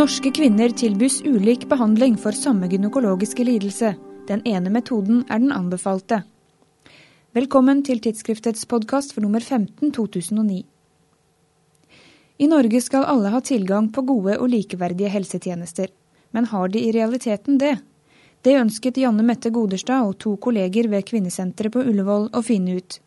Norske kvinner tilbys ulik behandling for samme gynekologiske lidelse. Den ene metoden er den anbefalte. Velkommen til tidsskriftets podkast for nummer 15 2009. I Norge skal alle ha tilgang på gode og likeverdige helsetjenester. Men har de i realiteten det? Det ønsket Janne Mette Goderstad og to kolleger ved kvinnesenteret på Ullevål å finne ut.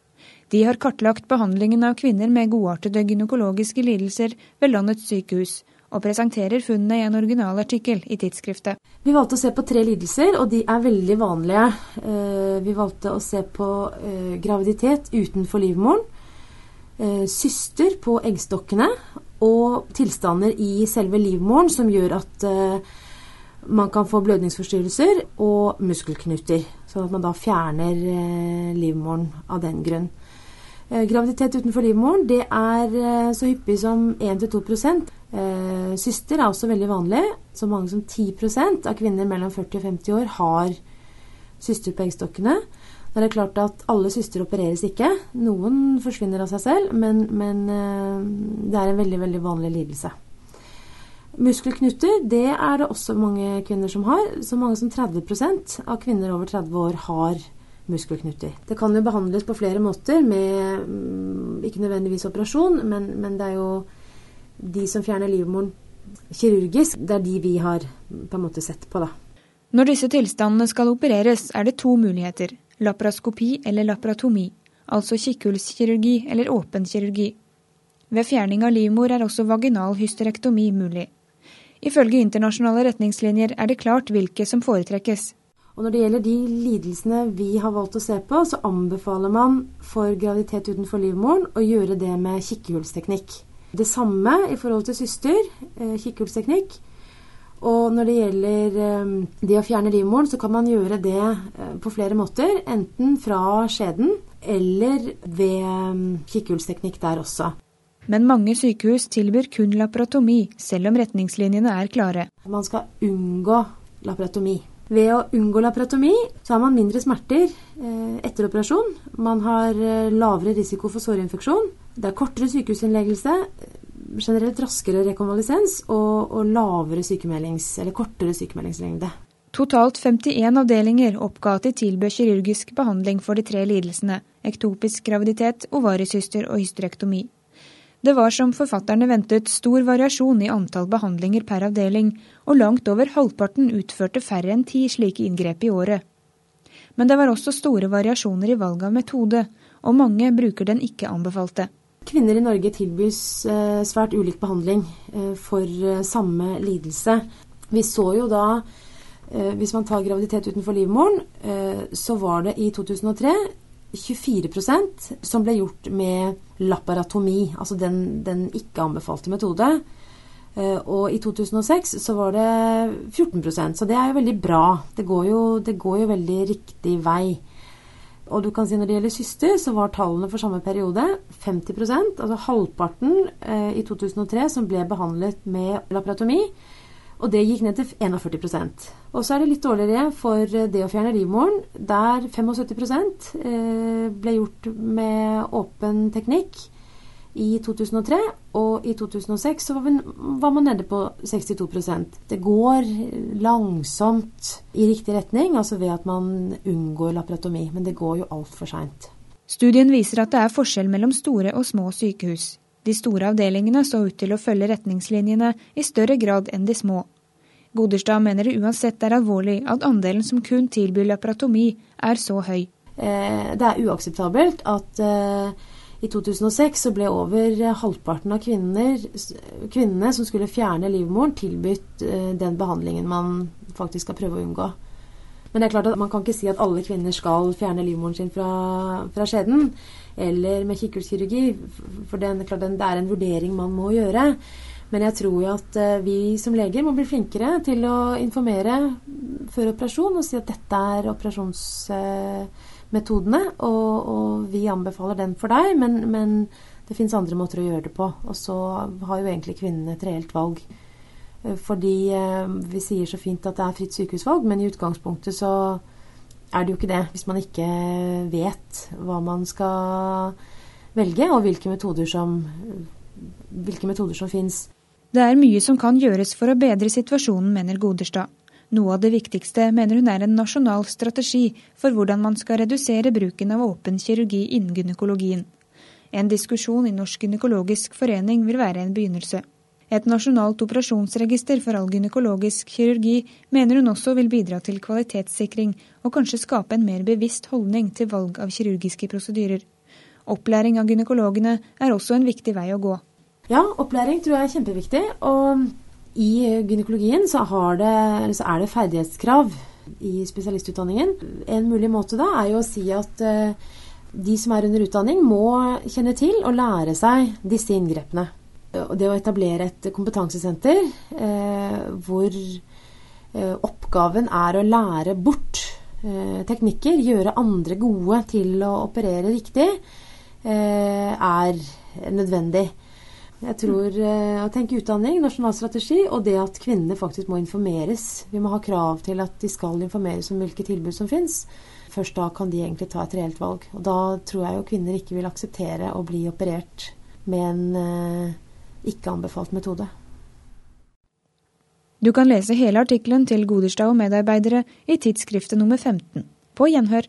De har kartlagt behandlingen av kvinner med godartede gynekologiske lidelser ved landets sykehus, og presenterer funnene i en originalartikkel i tidsskriftet. Vi valgte å se på tre lidelser, og de er veldig vanlige. Eh, vi valgte å se på eh, graviditet utenfor livmoren, eh, syster på eggstokkene og tilstander i selve livmoren som gjør at man kan få blødningsforstyrrelser og muskelknuter. Sånn at man da fjerner livmoren av den grunn. Graviditet utenfor livmoren det er så hyppig som 1-2 eh, Syster er også veldig vanlig. Så mange som 10% av kvinner mellom 40 og 50 år har syster på eggstokkene. Da er det klart at alle syster opereres ikke. Noen forsvinner av seg selv, men, men det er en veldig, veldig vanlig lidelse. Muskelknuter det er det også mange kvinner som har. Så mange som 30 av kvinner over 30 år har muskelknuter. Det kan jo behandles på flere måter, med mm, ikke nødvendigvis operasjon, men, men det er jo de som fjerner livmoren kirurgisk, det er de vi har på en måte sett på, da. Når disse tilstandene skal opereres, er det to muligheter. Laparoskopi eller laparatomi, altså kikkhullskirurgi eller åpen kirurgi. Ved fjerning av livmor er også vaginal hysterektomi mulig. Ifølge internasjonale retningslinjer er det klart hvilke som foretrekkes. Og når det gjelder de lidelsene vi har valgt å se på, så anbefaler man for graviditet utenfor livmoren å gjøre det med kikkehullsteknikk. Det samme i forhold til syster, eh, kikkhullsteknikk. Og når det gjelder eh, det å fjerne livmoren, så kan man gjøre det eh, på flere måter. Enten fra skjeden eller ved kikkehullsteknikk der også. Men mange sykehus tilbyr kun laparotomi, selv om retningslinjene er klare. Man skal unngå laparotomi. Ved å unngå laparotomi så har man mindre smerter eh, etter operasjon. Man har eh, lavere risiko for sårinfeksjon. Det er kortere sykehusinnleggelse, generelt raskere rekonvalesens og, og lavere sykemeldings, eller kortere sykemeldingslengde. Totalt 51 avdelinger oppga at de tilbød kirurgisk behandling for de tre lidelsene ektopisk graviditet, ovarisyster og hysterektomi. Det var som forfatterne ventet stor variasjon i antall behandlinger per avdeling, og langt over halvparten utførte færre enn ti slike inngrep i året. Men det var også store variasjoner i valg av metode, og mange bruker den ikke anbefalte. Kvinner i Norge tilbys eh, svært ulik behandling eh, for eh, samme lidelse. Vi så jo da, hvis man tar graviditet utenfor livmoren, så var det i 2003 24% som ble gjort med laparatomi, altså den, den ikke anbefalte metode. Og i 2006 så var det 14% så det er jo veldig bra. Det går jo, det går jo veldig riktig vei. Og du kan si når det gjelder syster, så var tallene for samme periode 50% altså halvparten eh, i 2003 som ble behandlet med laparatomi. Og det gikk ned til 41% Og så er det litt dårligere for det å fjerne livmoren, der 75 eh, ble gjort med åpen teknikk i 2003. Og i 2006 så var man nede på 62% Det går langsomt i riktig retning, altså ved at man unngår laparatomi. Men det går jo altfor seint. Studien viser at det er forskjell mellom store og små sykehus. De store avdelingene så ut til å følge retningslinjene i større grad enn de små. Goderstad mener det uansett er alvorlig at andelen som kun tilbyr laparatomi, er så høy. Eh, det er uakseptabelt at eh, i 2006 så ble over halvparten av kvinner, kvinnene som skulle fjerne livmoren, tilbudt eh, den behandlingen man faktisk skal prøve å unngå. Men det er klart at man kan ikke si at alle kvinner skal fjerne livmoren sin fra, fra skjeden eller med kikkhullskirurgi, for det er, klart, det er en vurdering man må gjøre. Men jeg tror jo at eh, vi som leger må bli flinkere til å informere før operasjon og si at dette er operasjonsmetodene, og, og vi anbefaler den for deg, men, men det fins andre måter å gjøre det på. Og så har jo egentlig kvinnene et reelt valg. Eh, fordi eh, vi sier så fint at det er fritt sykehusvalg, men i utgangspunktet så er det jo ikke det. Hvis man ikke vet hva man skal velge, og hvilke metoder som, hvilke metoder som fins. Det er mye som kan gjøres for å bedre situasjonen, mener Goderstad. Noe av det viktigste mener hun er en nasjonal strategi for hvordan man skal redusere bruken av åpen kirurgi innen gynekologien. En diskusjon i Norsk gynekologisk forening vil være en begynnelse. Et nasjonalt operasjonsregister for all gynekologisk kirurgi mener hun også vil bidra til kvalitetssikring, og kanskje skape en mer bevisst holdning til valg av kirurgiske prosedyrer. Opplæring av gynekologene er også en viktig vei å gå. Ja, opplæring tror jeg er kjempeviktig. Og i gynekologien så, det, så er det ferdighetskrav i spesialistutdanningen. En mulig måte da er jo å si at uh, de som er under utdanning, må kjenne til og lære seg disse inngrepene. Det å etablere et kompetansesenter uh, hvor uh, oppgaven er å lære bort teknikker, gjøre andre gode til å operere riktig, er nødvendig. Jeg tror eh, å tenke utdanning, nasjonal strategi, og det at kvinnene faktisk må informeres. Vi må ha krav til at de skal informeres om hvilke tilbud som fins. Først da kan de egentlig ta et reelt valg. Og da tror jeg jo kvinner ikke vil akseptere å bli operert med en eh, ikke anbefalt metode. Du kan lese hele artikkelen til Goderstad og medarbeidere i tidsskriftet nummer 15. På gjenhør.